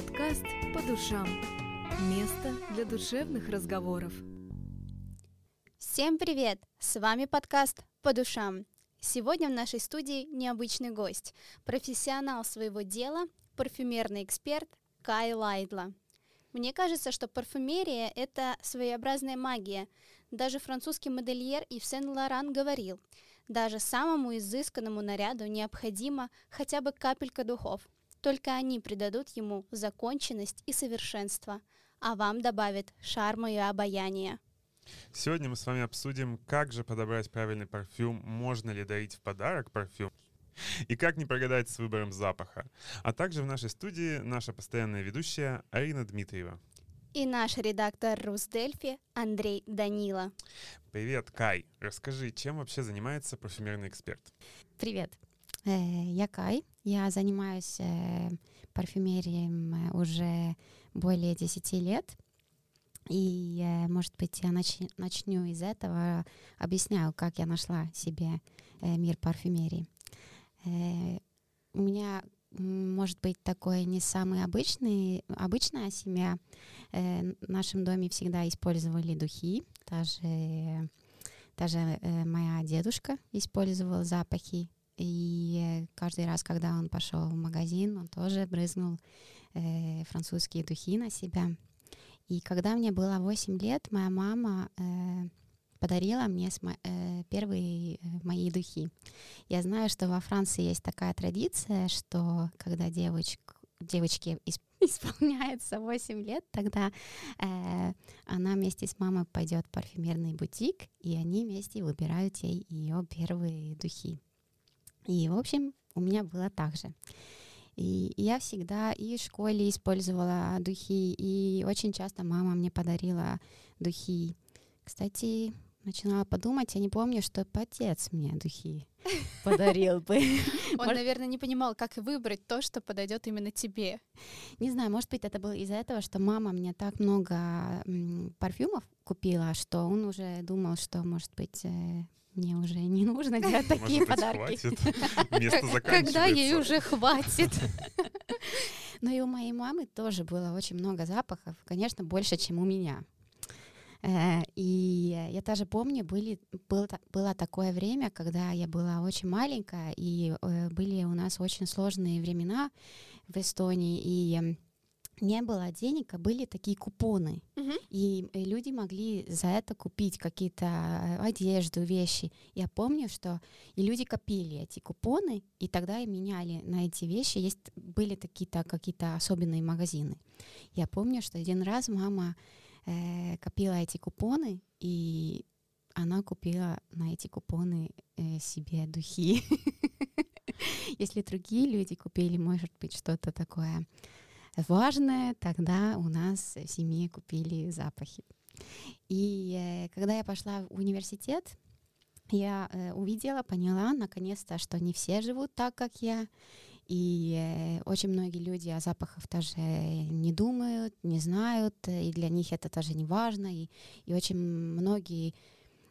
Подкаст «По душам». Место для душевных разговоров. Всем привет! С вами подкаст «По душам». Сегодня в нашей студии необычный гость, профессионал своего дела, парфюмерный эксперт Кай Лайдла. Мне кажется, что парфюмерия — это своеобразная магия. Даже французский модельер Ив Сен-Лоран говорил, даже самому изысканному наряду необходимо хотя бы капелька духов. Только они придадут ему законченность и совершенство, а вам добавят шарма и обаяние. Сегодня мы с вами обсудим, как же подобрать правильный парфюм, можно ли дарить в подарок парфюм, и как не прогадать с выбором запаха. А также в нашей студии наша постоянная ведущая Арина Дмитриева. И наш редактор Русдельфи Андрей Данила. Привет, Кай. Расскажи, чем вообще занимается парфюмерный эксперт? Привет. Э, я Кай. Я занимаюсь э, парфюмерией уже более 10 лет. И, э, может быть, я нач- начну из этого, объясняю, как я нашла себе э, мир парфюмерии. Э, у меня, может быть, такой не самый обычный, обычная семья. Э, в нашем доме всегда использовали духи, даже, даже э, моя дедушка использовала запахи. И каждый раз, когда он пошел в магазин, он тоже брызнул э, французские духи на себя. И когда мне было 8 лет, моя мама э, подарила мне э, первые э, мои духи. Я знаю, что во Франции есть такая традиция, что когда девочка, девочке исполняется 8 лет, тогда э, она вместе с мамой пойдет в парфюмерный бутик, и они вместе выбирают ей ее первые духи. И, в общем, у меня было так же. И я всегда и в школе использовала духи, и очень часто мама мне подарила духи. Кстати, начинала подумать, я не помню, что отец мне духи подарил бы. Он, наверное, не понимал, как выбрать то, что подойдет именно тебе. Не знаю, может быть, это было из-за этого, что мама мне так много парфюмов купила, что он уже думал, что, может быть, э, мне уже не нужно делать такие подарки. Когда ей уже хватит. Но и у моей мамы тоже было очень много запахов, конечно, больше, чем у меня. Э, и я даже помню, были, было, было такое время, когда я была очень маленькая, и э, были у нас очень сложные времена в Эстонии, и не было денег, а были такие купоны. Uh-huh. И э, люди могли за это купить какие-то э, одежду, вещи. Я помню, что и люди копили эти купоны, и тогда и меняли на эти вещи. Есть были такие-то какие-то особенные магазины. Я помню, что один раз мама э, копила эти купоны, и она купила на эти купоны э, себе духи. Если другие люди купили, может быть, что-то такое важное, тогда у нас в семье купили запахи. И э, когда я пошла в университет, я э, увидела, поняла наконец-то, что не все живут так, как я. И э, очень многие люди о запахах тоже не думают, не знают, и для них это тоже не важно. И, и очень многие,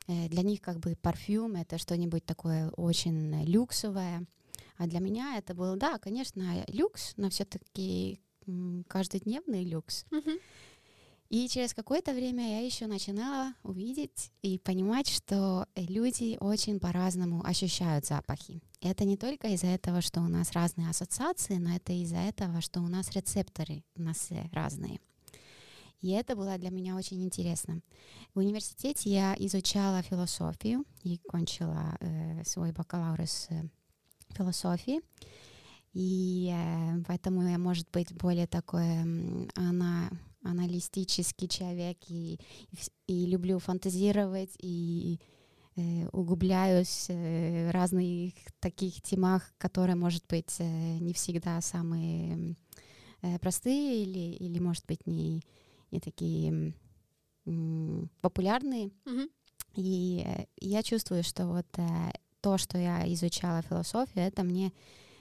для них как бы парфюм — это что-нибудь такое очень люксовое. А для меня это был, да, конечно, люкс, но все-таки каждодневный люкс. Mm-hmm. И через какое-то время я еще начинала увидеть и понимать, что люди очень по-разному ощущают запахи. И это не только из-за этого, что у нас разные ассоциации, но это из-за этого, что у нас рецепторы у нас разные. И это было для меня очень интересно. В университете я изучала философию и кончила э, свой бакалавр с э, философии. И э, поэтому я, может быть, более такой она, аналитический человек и, и люблю фантазировать и э, углубляюсь э, в разных таких темах, которые, может быть, э, не всегда самые простые или, или, может быть, не, не такие популярные. Mm-hmm. И я чувствую, что вот то, что я изучала философию, это мне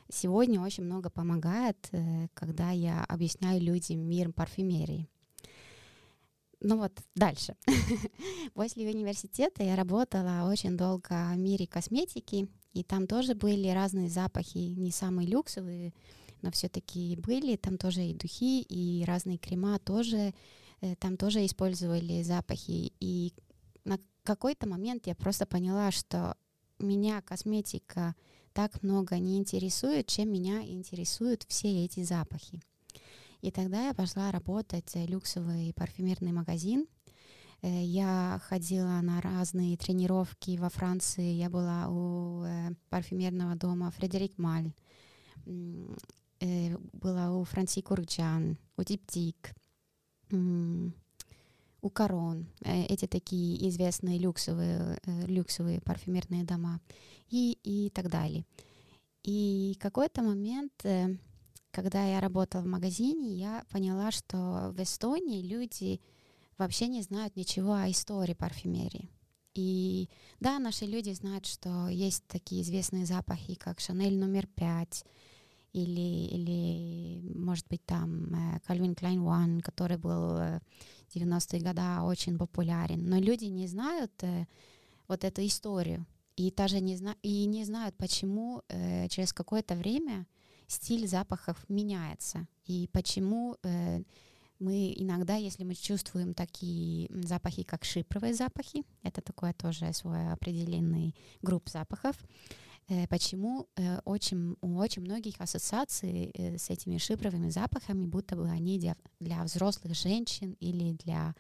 сегодня очень много помогает, э, когда я объясняю людям мир парфюмерии. Ну вот, дальше. После университета я работала очень долго в мире косметики, и там тоже были разные запахи, не самые люксовые, но все-таки были, там тоже и духи, и разные крема тоже, э, там тоже использовали запахи. И на какой-то момент я просто поняла, что меня косметика так много не интересует, чем меня интересуют все эти запахи. И тогда я пошла работать в люксовый парфюмерный магазин. Э, я ходила на разные тренировки во Франции. Я была у э, парфюмерного дома Фредерик Маль. Э, была у Франси Курчан, у Диптик, у Корон. Эти такие известные люксовые, люксовые парфюмерные дома. И, и так далее. И какой-то момент когда я работала в магазине, я поняла, что в Эстонии люди вообще не знают ничего о истории парфюмерии. И да, наши люди знают, что есть такие известные запахи, как Шанель номер пять, или, или, может быть, там Calvin Klein One, который был в 90-е годы очень популярен. Но люди не знают э, вот эту историю. И даже не, зна и не знают, почему э, через какое-то время стиль запахов меняется. И почему э, мы иногда, если мы чувствуем такие запахи, как шипровые запахи, это такое тоже свой определенный групп запахов, э, почему э, очень, у очень многих ассоциаций э, с этими шипровыми запахами, будто бы они для, для взрослых женщин или для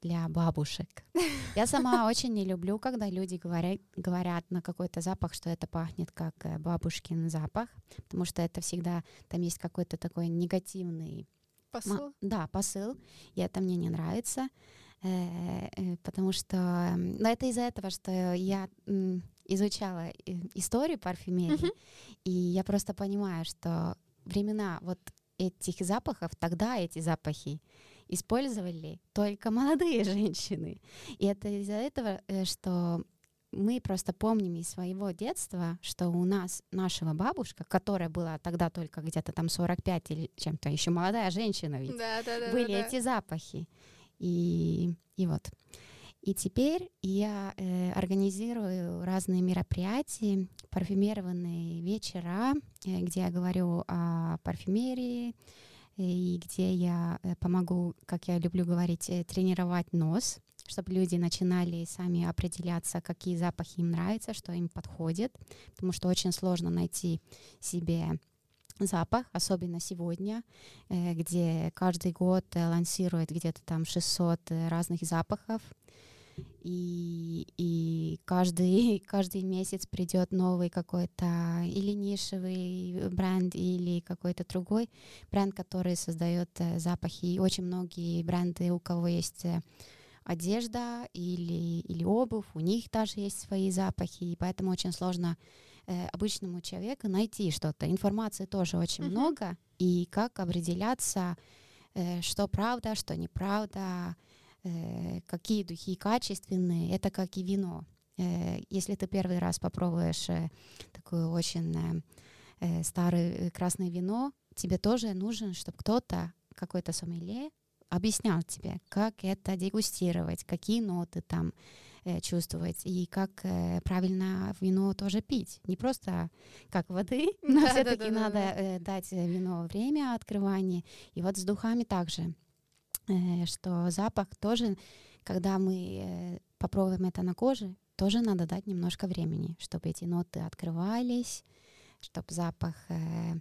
для бабушек. Я сама очень не люблю, когда люди говорят, говорят на какой-то запах, что это пахнет как э, бабушкин запах, потому что это всегда, там есть какой-то такой негативный... Посыл? Да, посыл, и это мне не нравится, э, э, потому что... Но это из-за этого, что я изучала историю парфюмерии, и я просто понимаю, что времена вот этих запахов, тогда эти запахи, использовали только молодые женщины. И это из-за этого, э, что мы просто помним из своего детства, что у нас нашего бабушка, которая была тогда только где-то там 45 или чем-то, еще молодая женщина ведь, да, да, да, были да, эти запахи. И, и вот. И теперь я э, организирую разные мероприятия, парфюмированные вечера, э, где я говорю о парфюмерии, и где я э, помогу, как я люблю говорить, э, тренировать нос, чтобы люди начинали сами определяться, какие запахи им нравятся, что им подходит, потому что очень сложно найти себе запах, особенно сегодня, э, где каждый год лансирует где-то там 600 разных запахов, и, и каждый, каждый месяц придет новый какой-то или нишевый бренд, или какой-то другой бренд, который создает э, запахи. И очень многие бренды, у кого есть э, одежда или, или обувь, у них даже есть свои запахи, и поэтому очень сложно э, обычному человеку найти что-то. Информации тоже очень mm-hmm. много, и как определяться, э, что правда, что неправда, Э, какие духи качественные, это как и вино. Э, если ты первый раз попробуешь э, такое очень старое красное вино, тебе тоже нужен, чтобы кто-то, какой-то сомелье, объяснял тебе, как это дегустировать, какие ноты там э, чувствовать и как э, правильно вино тоже пить. Не просто как воды, но да, все-таки да, да, надо да. Э, дать вино время открывания. И вот с духами также. Э, что запах тоже, когда мы э, попробуем это на коже, тоже надо дать немножко времени, чтобы эти ноты открывались, чтобы запах э,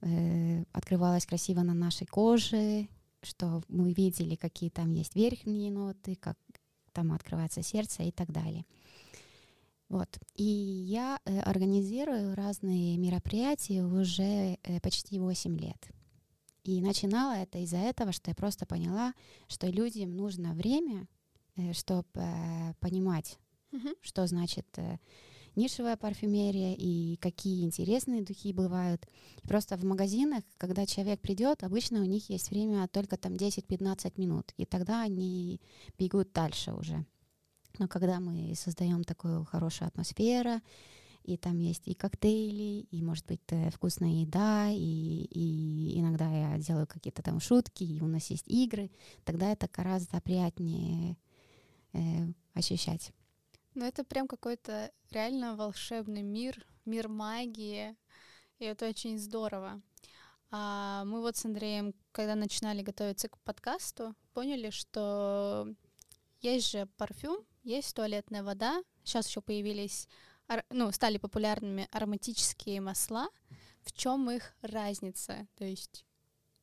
э, открывалась красиво на нашей коже, что мы видели, какие там есть верхние ноты, как там открывается сердце и так далее. Вот. И я э, организирую разные мероприятия уже э, почти 8 лет. И начинала это из-за этого, что я просто поняла, что людям нужно время, э, чтобы э, понимать, mm-hmm. что значит э, нишевая парфюмерия и какие интересные духи бывают. Просто в магазинах, когда человек придет, обычно у них есть время только там 10-15 минут, и тогда они бегут дальше уже. Но когда мы создаем такую хорошую атмосферу, и там есть и коктейли, и, может быть, э, вкусная еда, и, и иногда я делаю какие-то там шутки, и у нас есть игры, тогда это гораздо приятнее э, ощущать. Ну, это прям какой-то реально волшебный мир, мир магии, и это очень здорово. А мы вот с Андреем, когда начинали готовиться к подкасту, поняли, что есть же парфюм, есть туалетная вода. Сейчас еще появились, ну, стали популярными ароматические масла. В чем их разница? То есть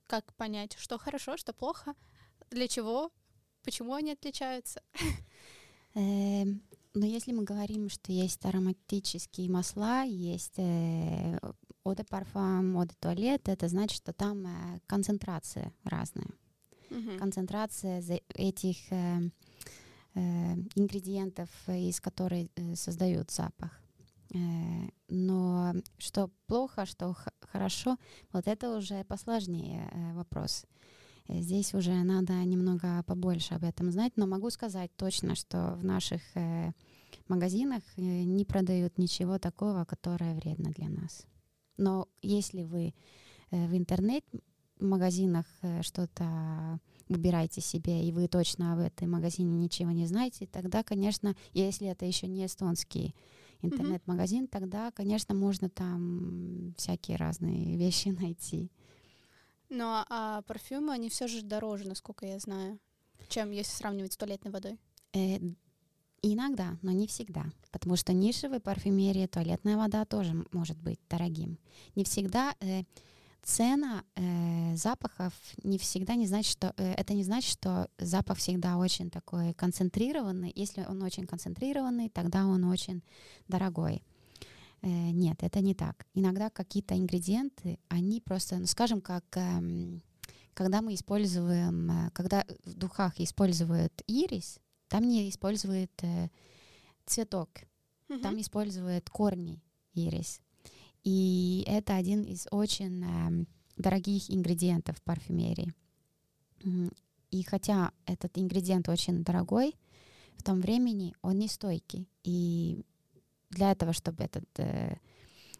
как понять, что хорошо, что плохо, для чего, почему они отличаются? Но если мы говорим, что есть ароматические масла, есть э, Оде парфюм, оде туалет, это значит, что там э, концентрация разная. Mm-hmm. Концентрация этих э, э, ингредиентов, из которых э, создают запах. Э, но что плохо, что х- хорошо, вот это уже посложнее э, вопрос. Э, здесь уже надо немного побольше об этом знать, но могу сказать точно, что в наших э, магазинах э, не продают ничего такого, которое вредно для нас. Но если вы в интернет-магазинах что-то выбираете себе, и вы точно об этом магазине ничего не знаете, тогда, конечно, если это еще не эстонский интернет-магазин, тогда, конечно, можно там всякие разные вещи найти. Ну, а парфюмы, они все же дороже, насколько я знаю, чем если сравнивать с туалетной водой. Э, Иногда, но не всегда, потому что нишевой парфюмерии туалетная вода тоже может быть дорогим. Не всегда э, цена э, запахов не всегда не значит, что э, это не значит, что запах всегда очень такой концентрированный. Если он очень концентрированный, тогда он очень дорогой. Э, нет, это не так. Иногда какие-то ингредиенты, они просто, ну, скажем, как э, когда мы используем, э, когда в духах используют ирис, там не используют э, цветок, mm-hmm. там используют корни ирис. И это один из очень э, дорогих ингредиентов в парфюмерии. И хотя этот ингредиент очень дорогой, в том времени он не стойкий. И для этого, чтобы этот э,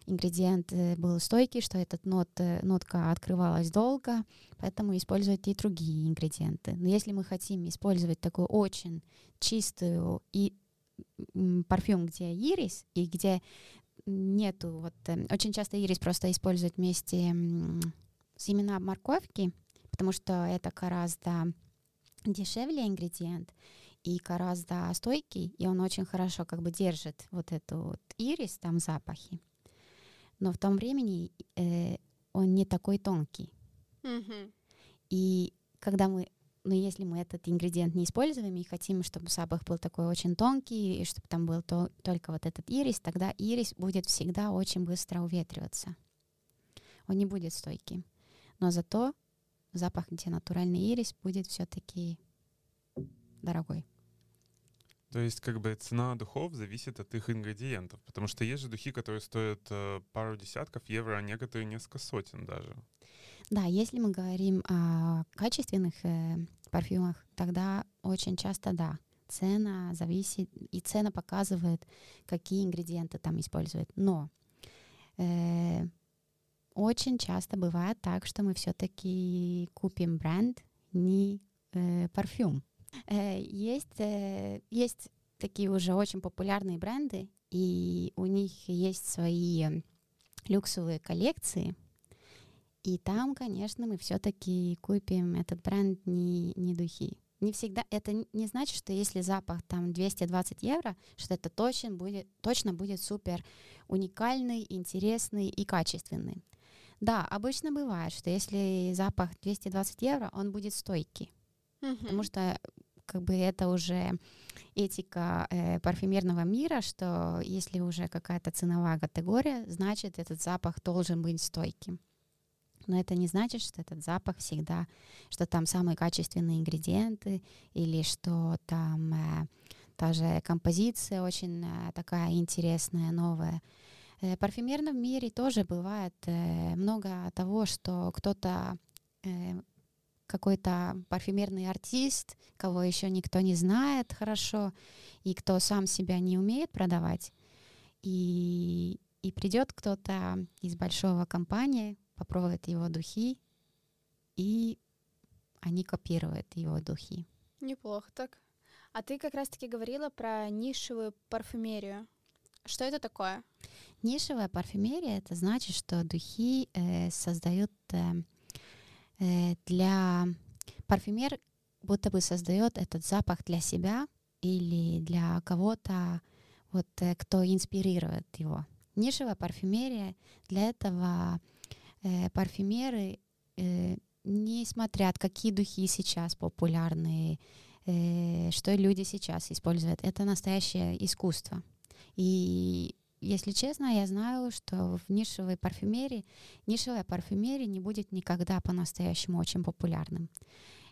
ингредиент э, был стойкий, что эта нот, э, нотка открывалась долго, поэтому используют и другие ингредиенты. Но если мы хотим использовать такую очень чистую и парфюм, где ирис, и где нету, вот э, очень часто ирис просто используют вместе с семена морковки, потому что это гораздо дешевле ингредиент и гораздо стойкий, и он очень хорошо как бы держит вот эту вот ирис, там запахи но в том времени э, он не такой тонкий. Mm-hmm. И когда мы, ну если мы этот ингредиент не используем и хотим, чтобы запах был такой очень тонкий, и чтобы там был то, только вот этот ирис, тогда ирис будет всегда очень быстро уветриваться. Он не будет стойким. Но зато запах, где натуральный ирис, будет все-таки дорогой. То есть как бы цена духов зависит от их ингредиентов, потому что есть же духи, которые стоят э, пару десятков евро, а некоторые несколько сотен даже. Да, если мы говорим о качественных э, парфюмах, тогда очень часто да, цена зависит, и цена показывает, какие ингредиенты там используют. Но э, очень часто бывает так, что мы все-таки купим бренд, не э, парфюм. Э, есть, э, есть такие уже очень популярные бренды, и у них есть свои люксовые коллекции. И там, конечно, мы все-таки купим этот бренд не, не духи. Не всегда, это не значит, что если запах там 220 евро, что это точно будет, точно будет супер уникальный, интересный и качественный. Да, обычно бывает, что если запах 220 евро, он будет стойкий. Mm-hmm. Потому что как бы это уже этика э, парфюмерного мира, что если уже какая-то ценовая категория, значит этот запах должен быть стойким. Но это не значит, что этот запах всегда, что там самые качественные ингредиенты или что там э, та же композиция очень э, такая интересная, новая. Э, парфюмерном мире тоже бывает э, много того, что кто-то э, какой-то парфюмерный артист, кого еще никто не знает хорошо, и кто сам себя не умеет продавать. И, и придет кто-то из большого компании, попробует его духи, и они копируют его духи. Неплохо так. А ты как раз-таки говорила про нишевую парфюмерию. Что это такое? Нишевая парфюмерия это значит, что духи э, создают э, для парфюмер будто бы создает этот запах для себя или для кого-то, вот э, кто инспирирует его. Нишевая парфюмерия для этого э, парфюмеры э, не смотрят, какие духи сейчас популярны, э, что люди сейчас используют. Это настоящее искусство. И если честно, я знаю, что в нишевой парфюмерии, нишевая парфюмерия не будет никогда по-настоящему очень популярным.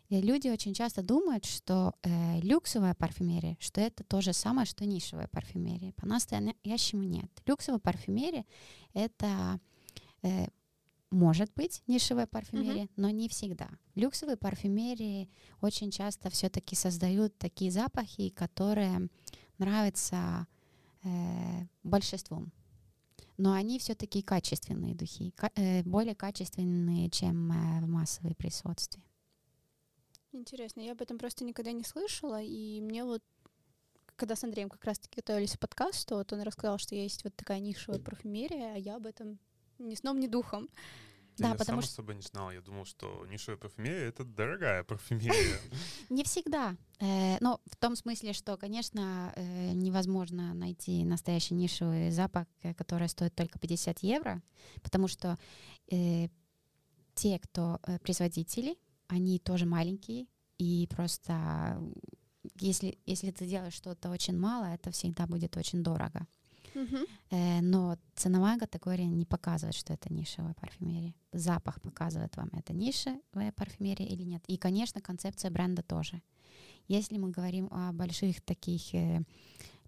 И люди очень часто думают, что э, люксовая парфюмерия, что это то же самое, что нишевая парфюмерия. По-настоящему нет. Люксовая парфюмерия — это э, может быть нишевая парфюмерия, mm-hmm. но не всегда. Люксовые парфюмерии очень часто все-таки создают такие запахи, которые нравятся э, большинству. Но они все-таки качественные духи, э, более качественные, чем э, в массовой присутствии. Интересно, я об этом просто никогда не слышала, и мне вот когда с Андреем как раз-таки готовились к подкасту, вот он рассказал, что есть вот такая нишевая парфюмерия, а я об этом ни сном, ни духом. Да, я потому сам что... особо не знал. Я думал, что нишевая парфюмерия — это дорогая парфюмерия. Не всегда. Э, но в том смысле, что, конечно, э, невозможно найти настоящий нишевый запах, э, который стоит только 50 евро, потому что те, кто производители, они тоже маленькие, и просто если, если ты делаешь что-то очень мало, это всегда будет очень дорого. Э, но ценовая категория не показывает, что это нишевая парфюмерия. Запах показывает вам, это нишевая парфюмерия или нет. И, конечно, концепция бренда тоже. Если мы говорим о больших таких э,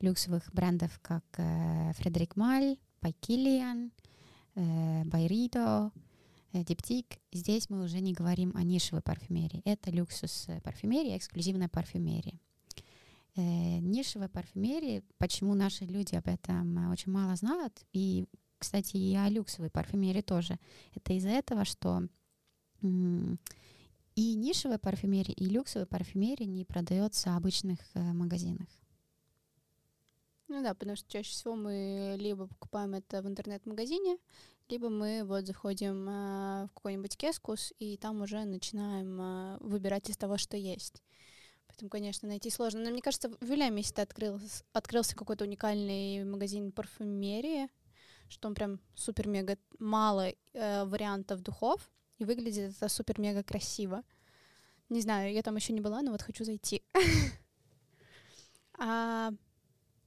люксовых брендов, как э, Фредерик Маль, Пайкилиан, э, Байридо, э, Диптик, здесь мы уже не говорим о нишевой парфюмерии. Это люксус э, парфюмерия, эксклюзивная парфюмерия э, нишевой парфюмерии, почему наши люди об этом очень мало знают, и, кстати, и о люксовой парфюмерии тоже. Это из-за этого, что и нишевая парфюмерия, и люксовая парфюмерия не продается в обычных э, магазинах. Ну да, потому что чаще всего мы либо покупаем это в интернет-магазине, либо мы вот заходим э, в какой-нибудь кескус, и там уже начинаем э, выбирать из того, что есть. Поэтому, конечно, найти сложно. Но мне кажется, в Вильямисе открылся, открылся какой-то уникальный магазин парфюмерии, что он прям супер-мега мало э, вариантов духов, и выглядит это супер-мега красиво. Не знаю, я там еще не была, но вот хочу зайти. а,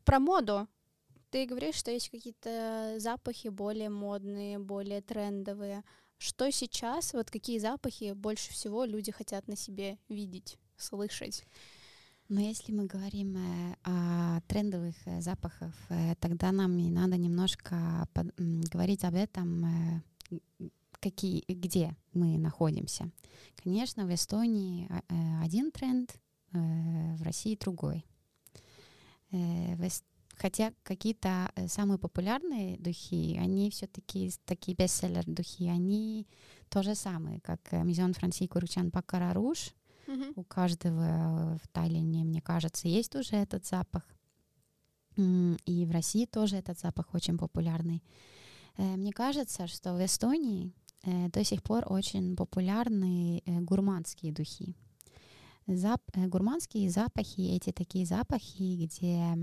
про моду. Ты говоришь, что есть какие-то запахи более модные, более трендовые. Что сейчас, вот какие запахи больше всего люди хотят на себе видеть? Слышать. Но если мы говорим э, о трендовых э, запахах, э, тогда нам и надо немножко говорить об этом, какие, где мы находимся. Конечно, в Эстонии один тренд, в России другой. Хотя какие-то самые популярные духи, они все-таки такие бестселлер духи, они то же самое, как Мизон Франси Курчан Бакара Руж, У каждого в Таллине, мне кажется, есть уже этот запах. И в России тоже этот запах очень популярный. Э, мне кажется, что в Эстонии э, до сих пор очень популярны э, гурманские духи. Зап гурманские запахи, эти такие запахи, где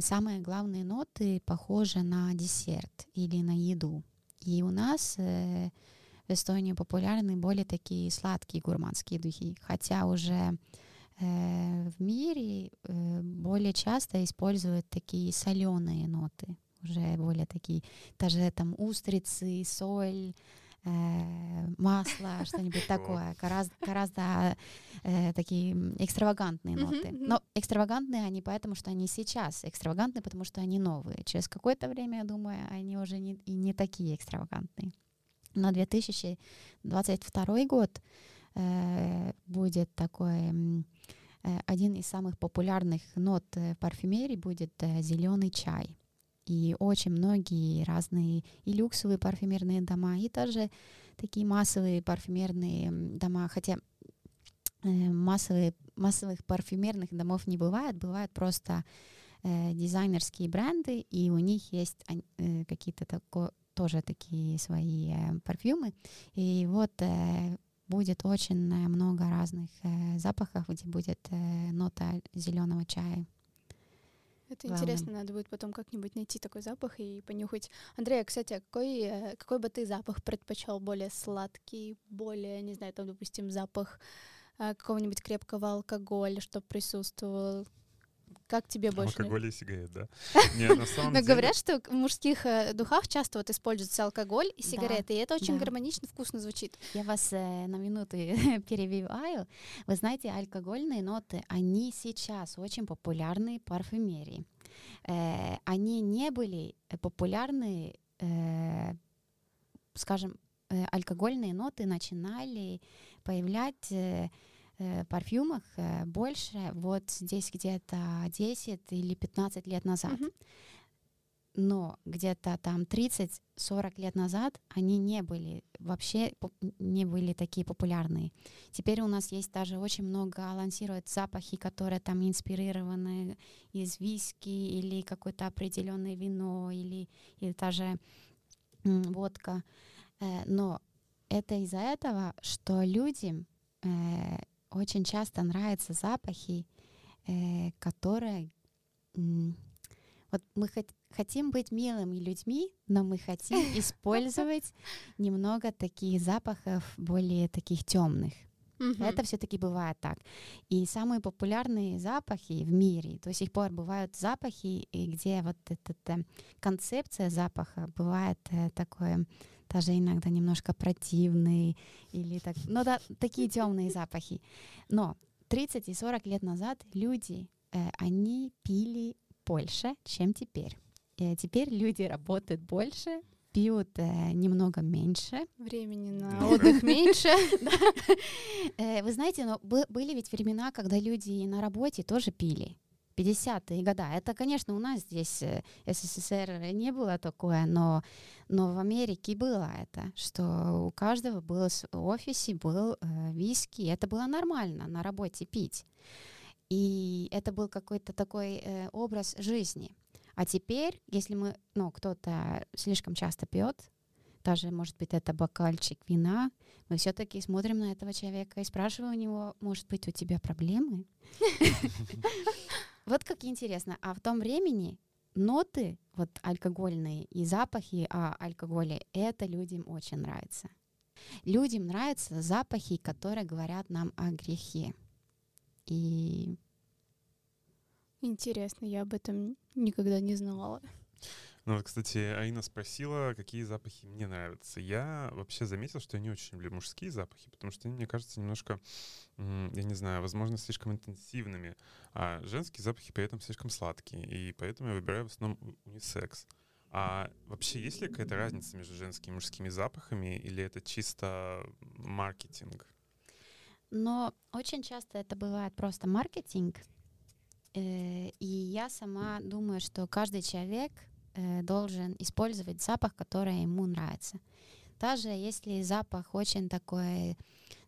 самые главные ноты похожи на десерт или на еду. И у нас в Эстонии популярны более такие сладкие гурманские духи, хотя уже э, в мире э, более часто используют такие соленые ноты, уже более такие, даже там устрицы, соль, э, масло, что-нибудь такое, гораздо, гораздо э, такие экстравагантные ноты. Но экстравагантные они поэтому, что они сейчас экстравагантные, потому что они новые. Через какое-то время, я думаю, они уже не, и не такие экстравагантные на 2022 год э, будет такой э, один из самых популярных нот в парфюмерии будет э, зеленый чай. И очень многие разные и люксовые парфюмерные дома, и даже такие массовые парфюмерные дома, хотя э, массовые, массовых парфюмерных домов не бывает, бывает просто э, дизайнерские бренды, и у них есть э, какие-то тако, тоже такие свои э, парфюмы. И вот э, будет очень много разных э, запахов, где будет э, нота зеленого чая. Это Главным. интересно, надо будет потом как-нибудь найти такой запах и понюхать. Андрей, а, кстати, а какой, э, какой бы ты запах предпочел? Более сладкий, более, не знаю, там, допустим, запах э, какого-нибудь крепкого алкоголя, чтобы присутствовал? Как тебе больше? Алкоголь и сигарет, да? Нет, на самом деле... говорят, что в мужских э, духах часто вот используется алкоголь и сигареты, и это очень гармонично, вкусно звучит. Я вас э, на минуту перебиваю. Вы знаете, алкогольные ноты, они сейчас очень популярны в парфюмерии. Э, они не были популярны, скажем, алкогольные ноты начинали появлять парфюмах э, больше вот здесь где-то 10 или 15 лет назад. Mm-hmm. Но где-то там 30-40 лет назад они не были вообще не были такие популярные. Теперь у нас есть даже очень много лансируют запахи, которые там инспирированы из виски или какое-то определенное вино или, или даже водка. Э, но это из-за этого, что люди э, очень часто нравятся запахи, э, которые... Вот мы хот- хотим быть милыми людьми, но мы хотим использовать немного таких запахов более таких темных. Mm-hmm. Это все-таки бывает так. И самые популярные запахи в мире до сих пор бывают запахи, где вот эта, эта концепция запаха бывает э, такое даже иногда немножко противный или так, ну да, такие темные запахи. Но 30 и 40 лет назад люди, э, они пили больше, чем теперь. И теперь люди работают больше, пьют э, немного меньше. Времени на отдых меньше. Э, вы знаете, но были ведь времена, когда люди на работе тоже пили. 50-е годы. Это, конечно, у нас здесь э, СССР не было такое, но, но в Америке было это, что у каждого был в офисе был э, виски. Это было нормально на работе пить. И это был какой-то такой э, образ жизни. А теперь, если мы, ну, кто-то слишком часто пьет, даже, может быть, это бокальчик вина, мы все-таки смотрим на этого человека и спрашиваем у него, может быть, у тебя проблемы? Вот как интересно. А в том времени ноты, вот алкогольные и запахи о алкоголе, это людям очень нравится. Людям нравятся запахи, которые говорят нам о грехе. И Интересно, я об этом никогда не знала. Ну вот, кстати, Аина спросила, какие запахи мне нравятся. Я вообще заметил, что я не очень люблю мужские запахи, потому что они, мне кажется, немножко, я не знаю, возможно, слишком интенсивными, а женские запахи при этом слишком сладкие, и поэтому я выбираю в основном унисекс. А вообще есть ли какая-то разница между женскими и мужскими запахами, или это чисто маркетинг? Но очень часто это бывает просто маркетинг, э, и я сама думаю, что каждый человек Э, должен использовать запах, который ему нравится. Даже если запах очень такой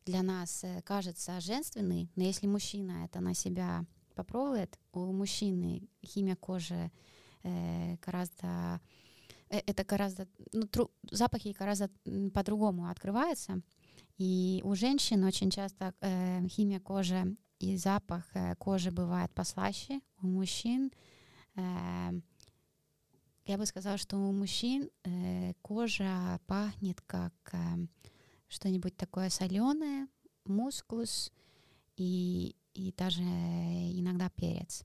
для нас э, кажется женственный, но если мужчина это на себя попробует, у мужчины химия кожи э, гораздо э, это гораздо ну, тру, запахи гораздо по-другому открываются. И у женщин очень часто э, химия кожи и запах э, кожи бывает послаще. У мужчин э, я бы сказала, что у мужчин э, кожа пахнет как э, что-нибудь такое соленое, мускус и, и даже иногда перец.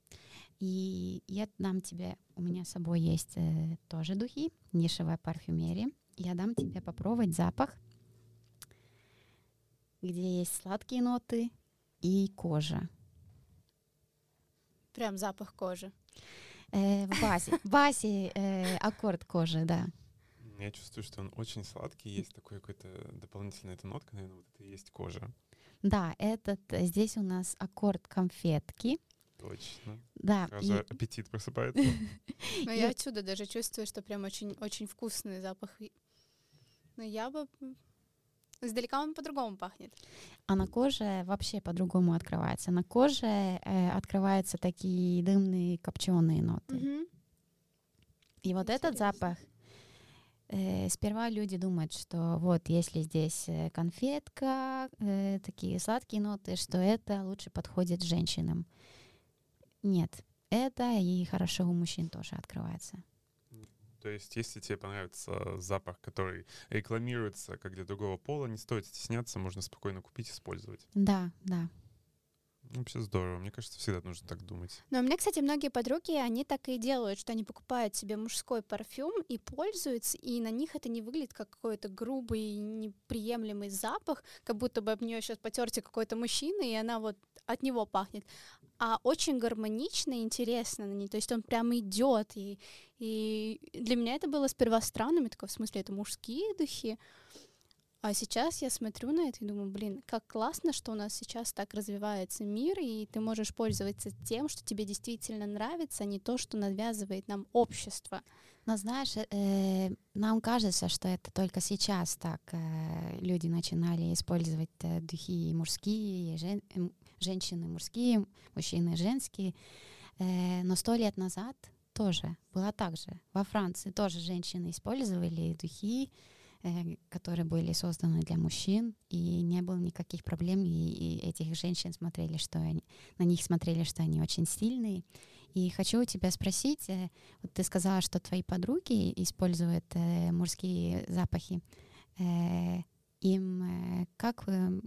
И я дам тебе, у меня с собой есть э, тоже духи, нишевая парфюмерия. Я дам тебе попробовать запах, где есть сладкие ноты и кожа. Прям запах кожи. Э, в базе. В базе э, аккорд кожи, да. Я чувствую, что он очень сладкий. Есть такой какой-то дополнительная эта нотка, наверное, вот это и есть кожа. Да, этот здесь у нас аккорд конфетки. Точно. Да. Сразу и... аппетит просыпается. Но я отсюда даже чувствую, что прям очень очень вкусный запах. Но я бы Издалека он по-другому пахнет. А на коже вообще по-другому открывается. На коже э, открываются такие дымные копченые ноты. Мгм. И вот этот Интересно. запах, э, сперва люди думают, что вот если здесь э, конфетка, э, такие сладкие ноты, что это лучше подходит женщинам. Нет, это и хорошо у мужчин тоже открывается. То есть, если тебе понравится запах, который рекламируется как для другого пола, не стоит стесняться, можно спокойно купить использовать. Да, да. Вообще здорово. Мне кажется, всегда нужно так думать. Но у меня, кстати, многие подруги, они так и делают, что они покупают себе мужской парфюм и пользуются, и на них это не выглядит как какой-то грубый, неприемлемый запах, как будто бы об нее сейчас потерся какой-то мужчина, и она вот от него пахнет. А очень гармонично и интересно на ней. То есть он прям идет. И, и для меня это было сперва странным. Я такая, в смысле, это мужские духи? А сейчас я смотрю на это и думаю, блин, как классно, что у нас сейчас так развивается мир, и ты можешь пользоваться тем, что тебе действительно нравится, а не то, что навязывает нам общество. Но знаешь, э, э, нам кажется, что это только сейчас так э, люди начинали использовать э, духи мужские, жен- м, женщины мужские, мужчины женские. Э, но сто лет назад тоже было так же. Во Франции тоже женщины использовали духи, э, которые были созданы для мужчин, и не было никаких проблем, и, и этих женщин смотрели, что они, на них смотрели, что они очень сильные. И хочу у тебя спросить, э, вот ты сказала, что твои подруги используют э, мужские запахи. Э, им э, как э,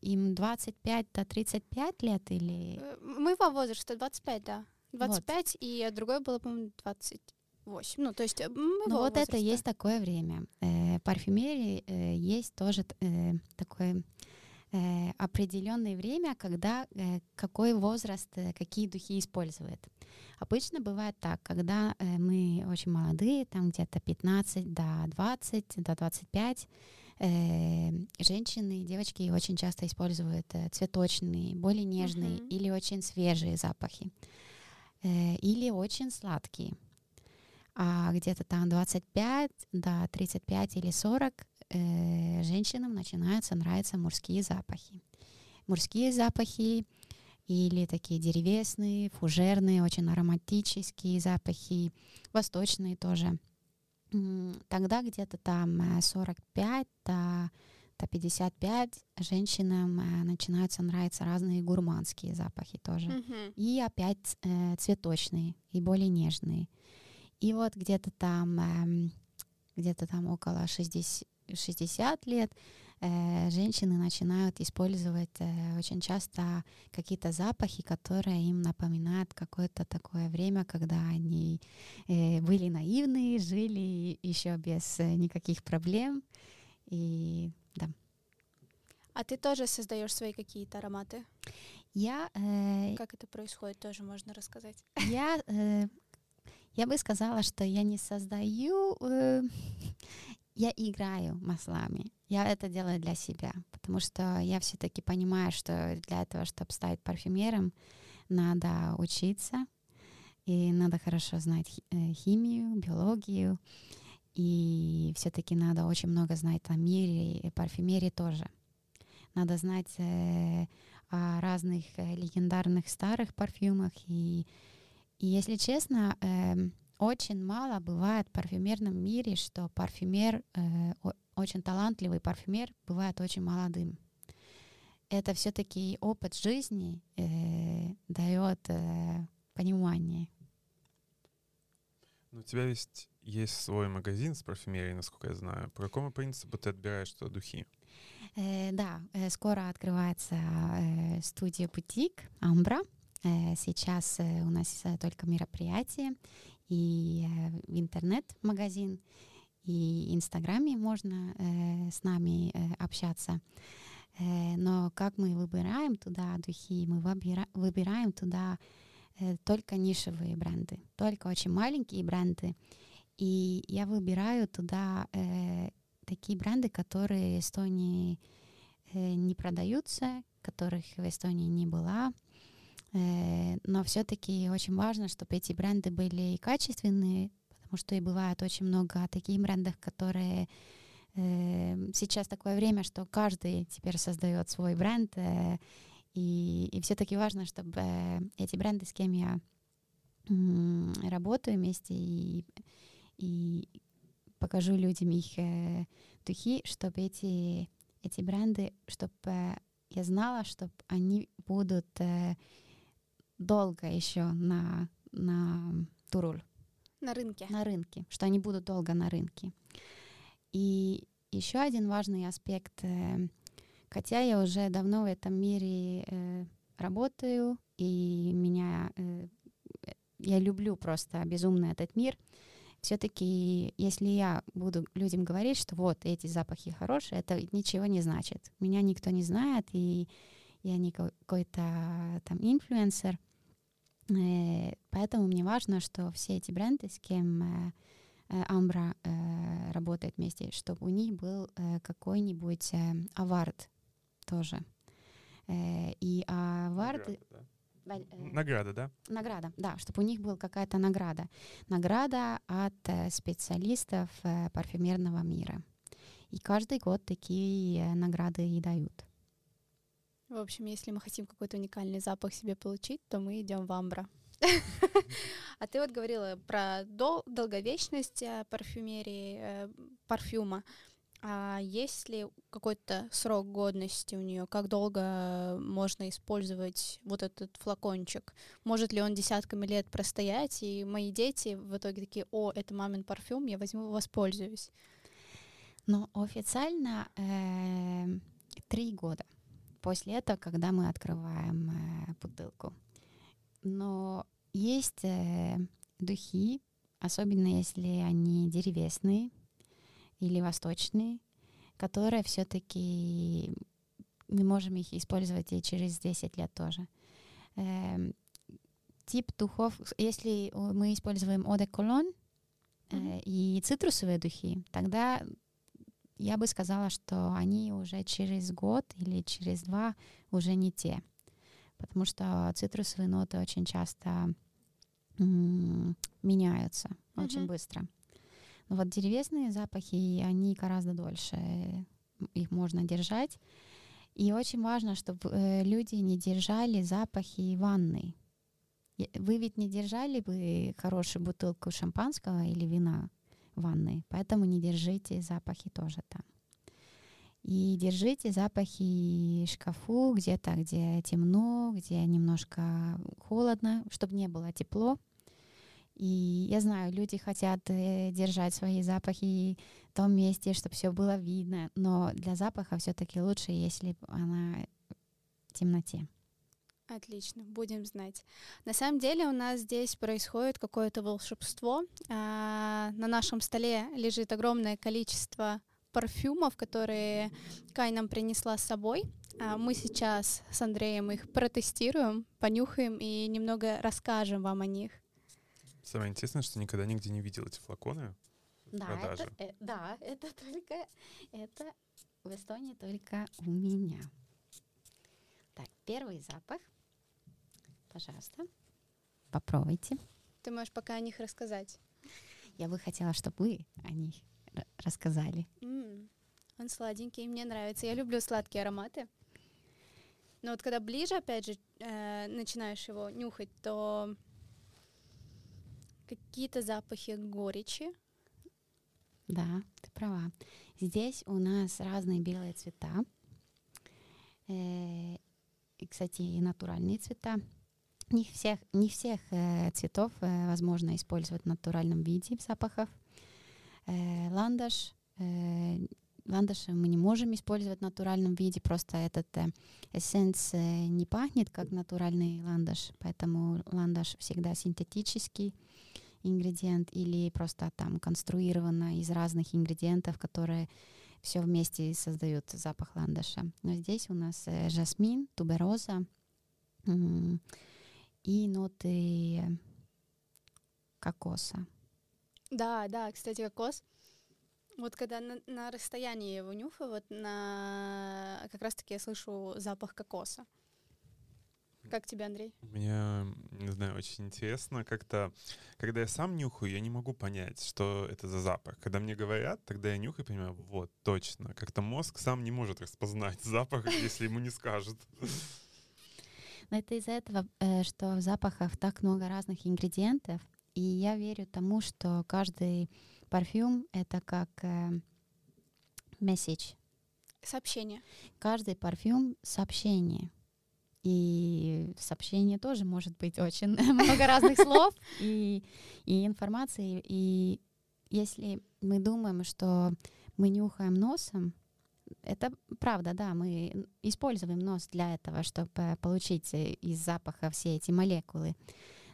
им 25 до 35 лет или Э, Моего возраста 25, да. 25, и другое было, по-моему, 28. Ну, то есть э, Ну вот это возраста. есть такое время. Э, парфюмерии э, есть тоже э, такое э, определенное время, когда э, какой возраст, э, какие духи использует. Обычно бывает так, когда э, мы очень молодые, там где-то 15 до 20, до 25, э, женщины, девочки очень часто используют э, цветочные, более нежные Мгм. или очень свежие запахи, э, или очень сладкие. А где-то там 25 до 35 или 40 э, женщинам начинаются нравиться мужские запахи. Мужские запахи или такие деревесные, фужерные, очень ароматические запахи, восточные тоже. Тогда где-то там э, 45 до, до 55 женщинам э, начинаются нравиться разные гурманские запахи тоже Мгм. и опять э, цветочные и более нежные. И вот где-то там, эм, где-то там около 60, 60 лет э, женщины начинают использовать э, очень часто какие-то запахи, которые им напоминают какое-то такое время, когда они э, были наивные, жили еще без никаких проблем. И да, А ты тоже создаешь свои какие-то ароматы? я э, Как это происходит, тоже можно рассказать. Я, э, я бы сказала, что я не создаю, э, я играю маслами. Я это делаю для себя, потому что я все-таки понимаю, что для этого, чтобы стать парфюмером, надо учиться, и надо хорошо знать э, химию, биологию, и все-таки надо очень много знать о мире и парфюмерии тоже. Надо знать э, о разных э, легендарных старых парфюмах и и если честно, эм, очень мало бывает в парфюмерном мире, что парфюмер, э, очень талантливый парфюмер бывает очень молодым. Это все-таки опыт жизни э, дает э, понимание. Ну, у тебя есть, есть свой магазин с парфюмерией, насколько я знаю. По какому принципу ты отбираешь туда духи? Э, да, э, скоро открывается э, студия бутик Амбра. Э, сейчас э, у нас э, только мероприятие и интернет-магазин, и Инстаграме можно с нами общаться. Но как мы выбираем туда духи, мы выбира- выбираем туда только нишевые бренды, только очень маленькие бренды. И я выбираю туда э, такие бренды, которые в Эстонии э, не продаются, которых в Эстонии не было. Э, но все-таки очень важно, чтобы эти бренды были и качественные, потому что и бывает очень много таких брендов, которые э, сейчас такое время, что каждый теперь создает свой бренд, э, и, и все-таки важно, чтобы э, эти бренды, с кем я работаю вместе и, и покажу людям их духи, чтобы эти, эти бренды, чтобы я знала, чтобы они будут долго еще на, на туруль. На рынке. На рынке, что они будут долго на рынке. И еще один важный аспект, э, хотя я уже давно в этом мире э, работаю, и меня э, я люблю просто безумно этот мир. Все-таки, если я буду людям говорить, что вот эти запахи хорошие, это ничего не значит. Меня никто не знает, и я не какой-то там инфлюенсер. Э, поэтому мне важно, что все эти бренды, с кем э, э, Амбра работает вместе, чтобы у них был какой-нибудь авард тоже. И авард... Награда, да? Награда, да, чтобы у них была какая-то награда. Награда от специалистов парфюмерного мира. И каждый год такие награды и дают. В общем, если мы хотим какой-то уникальный запах себе получить, то мы идем в Амбра. А ты вот говорила про долговечность э, парфюмерии, э, парфюма. А есть ли какой-то срок годности у нее? Как долго можно использовать вот этот флакончик? Может ли он десятками лет простоять, и мои дети в итоге такие, о, это мамин парфюм, я возьму, воспользуюсь? Ну, официально э, три года после этого, когда мы открываем э, бутылку. Но есть э, духи, особенно если они деревесные или восточные, которые все-таки мы можем их использовать и через 10 лет тоже. Э, тип духов, если мы используем cologne mm-hmm. и цитрусовые духи, тогда я бы сказала, что они уже через год или через два уже не те. Потому что цитрусовые ноты очень часто меняются uh-huh. очень быстро. Но вот деревесные запахи, они гораздо дольше, их можно держать. И очень важно, чтобы э, люди не держали запахи ванны. Вы ведь не держали бы хорошую бутылку шампанского или вина ванной, поэтому не держите запахи тоже там. И держите запахи шкафу где-то, где темно, где немножко холодно, чтобы не было тепло. И я знаю, люди хотят э, держать свои запахи в том месте, чтобы все было видно, но для запаха все-таки лучше, если она в темноте. Отлично, будем знать. На самом деле у нас здесь происходит какое-то волшебство. А, на нашем столе лежит огромное количество парфюмов, которые Кай нам принесла с собой. А мы сейчас с Андреем их протестируем, понюхаем и немного расскажем вам о них. Самое интересное, что никогда нигде не видел эти флаконы. Да, это, э, да, это только это в Эстонии только у меня. Так, первый запах. Пожалуйста, попробуйте. Ты можешь пока о них рассказать. Я бы хотела, чтобы вы о них рассказали. Mm, он сладенький, мне нравится. Я люблю сладкие ароматы. Но вот когда ближе, опять же, э, начинаешь его нюхать, то какие-то запахи горечи. Да, ты права. Здесь у нас разные белые цвета. Э, и, кстати, и натуральные цвета. Не всех, не всех э, цветов э, возможно использовать в натуральном виде в запахах. Э, ландаш, э, ландаш мы не можем использовать в натуральном виде, просто этот э, эссенс э, не пахнет как натуральный ландаш, поэтому ландаш всегда синтетический ингредиент или просто там конструировано из разных ингредиентов, которые все вместе создают запах ландаша. Но здесь у нас э, жасмин, тубероза, и ноты кокоса. Да, да, кстати, кокос. Вот когда на, на расстоянии его нюхаю, вот на как раз-таки я слышу запах кокоса. Как тебе, Андрей? Мне, не знаю, очень интересно как-то, когда я сам нюхаю, я не могу понять, что это за запах. Когда мне говорят, тогда я нюхаю и понимаю, вот, точно. Как-то мозг сам не может распознать запах, если ему не скажут. Это из-за этого, э, что в запахах так много разных ингредиентов, и я верю тому, что каждый парфюм — это как месседж. Сообщение. Каждый парфюм — сообщение. И сообщение тоже может быть очень много разных слов и, и информации. И если мы думаем, что мы нюхаем носом, это правда, да, мы используем нос для этого, чтобы получить из запаха все эти молекулы.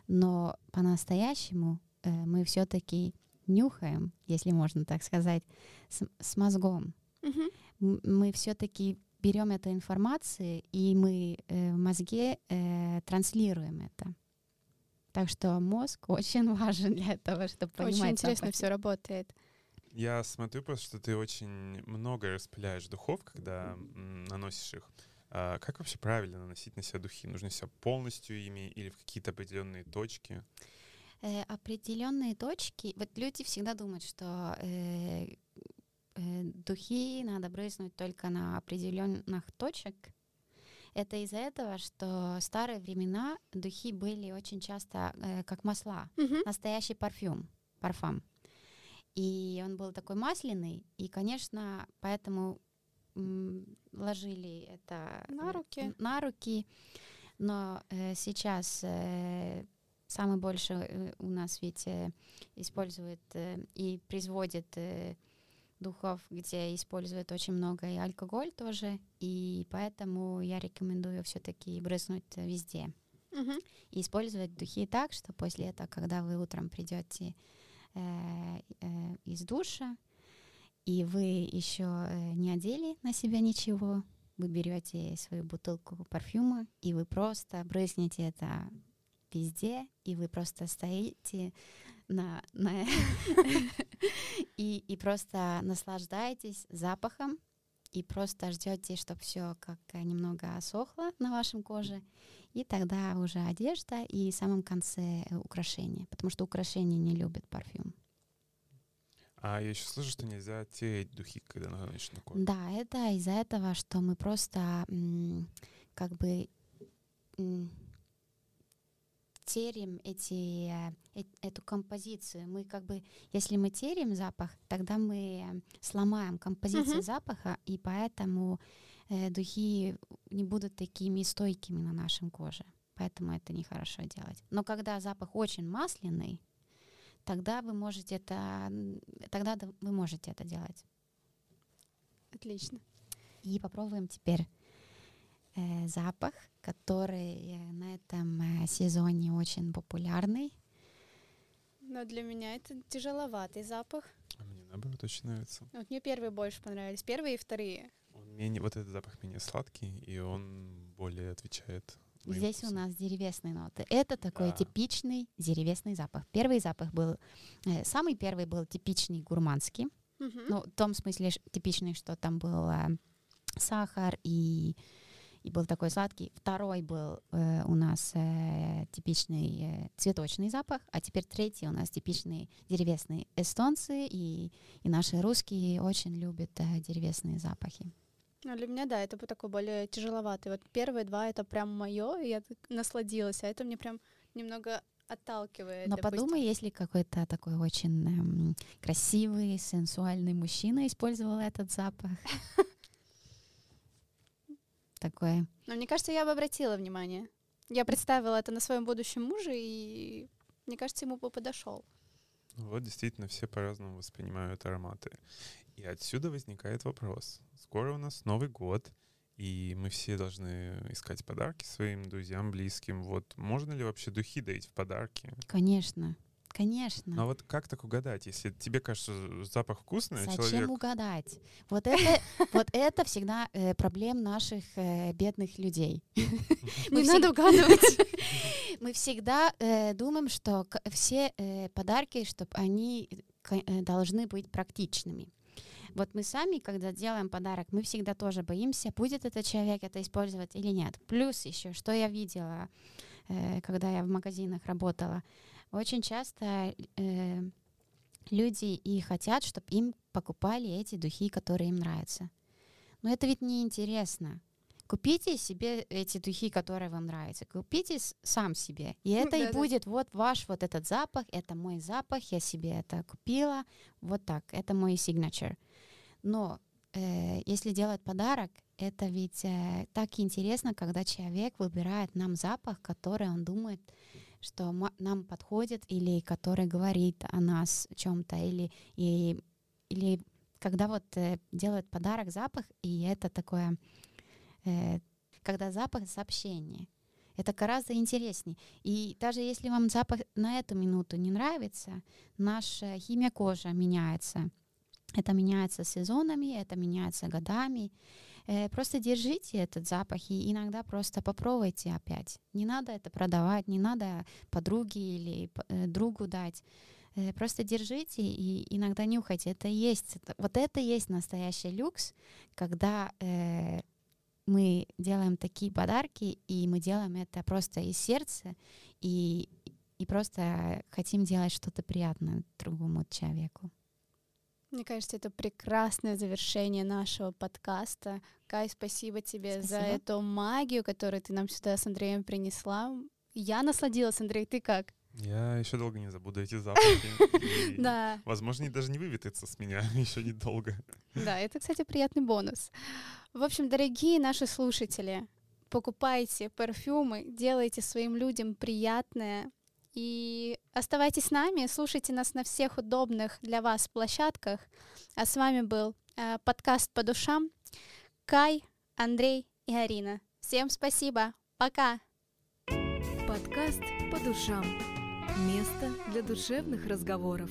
Но по-настоящему э, мы все-таки нюхаем, если можно так сказать, с, с мозгом. Угу. Мы все-таки берем эту информацию, и мы э, в мозге э, транслируем это. Так что мозг очень важен для этого, чтобы понимать. Очень интересно запахи. все работает. Я смотрю просто, что ты очень много распыляешь духов, когда наносишь их. А как вообще правильно наносить на себя духи? Нужно себя полностью ими или в какие-то определенные точки? Э, определенные точки. Вот люди всегда думают, что э, э, духи надо брызнуть только на определенных точек. Это из-за этого, что в старые времена духи были очень часто э, как масла, Мгм. настоящий парфюм, парфам. И он был такой масляный, и, конечно, поэтому ложили это На руки. на руки. Но э, сейчас э, самый больше э, у нас ведь э, используют э, и производят э, духов, где используют очень много и алкоголь тоже, и поэтому я рекомендую все-таки брызнуть везде Мгм. и использовать духи так, что после этого, когда вы утром придете из душа, и вы еще э, не одели на себя ничего, вы берете свою бутылку парфюма, и вы просто брызнете это везде, и вы просто стоите на, на и, и просто наслаждаетесь запахом, и просто ждете, чтобы все как э, немного осохло на вашем коже, и тогда уже одежда и в самом конце э, украшения, потому что украшения не любят парфюм. А я еще слышу, что нельзя тереть духи, когда наносишь на кожу. Да, это из-за этого, что мы просто как бы м, терим эти, э, эту композицию. Мы как бы, если мы терим запах, тогда мы э, сломаем композицию Мгм. запаха, и поэтому духи не будут такими стойкими на нашем коже. Поэтому это нехорошо делать. Но когда запах очень масляный, тогда вы можете это, тогда да- вы можете это делать. Отлично. И попробуем теперь э, запах, который э, на этом э, сезоне очень популярный. Но для меня это тяжеловатый запах. А мне наоборот очень нравится. Вот мне первые больше понравились. Первые и вторые. Менее, вот этот запах менее сладкий, и он более отвечает. моим Здесь у вкусам. нас деревесные ноты. Это такой Да. типичный деревесный запах. Первый запах был, э, самый первый был типичный гурманский. Мгм. Ну, в том смысле типичный, что там был э, сахар и, и был такой сладкий. Второй был э, у нас э, типичный э, цветочный запах, а теперь третий у нас типичный деревесный. Эстонцы и, и наши русские очень любят э, деревесные запахи. Ну, для меня, да, это был такой более тяжеловатый. Вот первые два это прям мое, и я насладилась, а это мне прям немного отталкивает. Но допустим. подумай, если какой-то такой очень эм, красивый, сенсуальный мужчина использовал этот запах. Такое. Но мне кажется, я бы обратила внимание. Я представила это на своем будущем муже, и мне кажется, ему бы подошел. Вот действительно все по-разному воспринимают ароматы. И отсюда возникает вопрос. Скоро у нас Новый год, и мы все должны искать подарки своим друзьям, близким. Вот можно ли вообще духи дарить в подарки? Конечно, конечно. Ну а вот как так угадать, если тебе кажется запах вкусный, Зачем человек... угадать? Вот это, вот это всегда э, проблем наших э, бедных людей. Мы Не надо угадывать. Мы всегда э, думаем, что все э, подарки, чтобы они э, должны быть практичными. Вот мы сами, когда делаем подарок, мы всегда тоже боимся, будет этот человек это использовать или нет. Плюс еще, что я видела, э, когда я в магазинах работала, очень часто э, люди и хотят, чтобы им покупали эти духи, которые им нравятся. Но это ведь не интересно. Купите себе эти духи, которые вам нравятся. Купите сам себе. И это и будет вот ваш вот этот запах. Это мой запах. Я себе это купила. Вот так. Это мой signature. Но э, если делать подарок, это ведь э, так интересно, когда человек выбирает нам запах, который он думает, что нам подходит, или который говорит о нас чем-то, или, и, или когда вот э, делают подарок запах, и это такое Э, когда запах сообщения. Это гораздо интереснее. И даже если вам запах на эту минуту не нравится, наша химия кожи меняется. Это меняется сезонами, это меняется годами. Э, просто держите этот запах и иногда просто попробуйте опять. Не надо это продавать, не надо подруге или э, другу дать. Просто держите и иногда нюхайте. Это есть, вот это есть настоящий люкс, когда мы делаем такие подарки, и мы делаем это просто из сердца, и, и просто хотим делать что-то приятное другому человеку. Мне кажется, это прекрасное завершение нашего подкаста. Кай, спасибо тебе спасибо. за эту магию, которую ты нам сюда с Андреем принесла. Я насладилась, Андрей, ты как? Я еще долго не забуду эти запахи. Да. Возможно, даже не выветрится с меня еще недолго. Да, это, кстати, приятный бонус. В общем, дорогие наши слушатели, покупайте парфюмы, делайте своим людям приятное и оставайтесь с нами, слушайте нас на всех удобных для вас площадках. А с вами был э, подкаст по душам Кай, Андрей и Арина. Всем спасибо. Пока. Подкаст по душам. Место для душевных разговоров.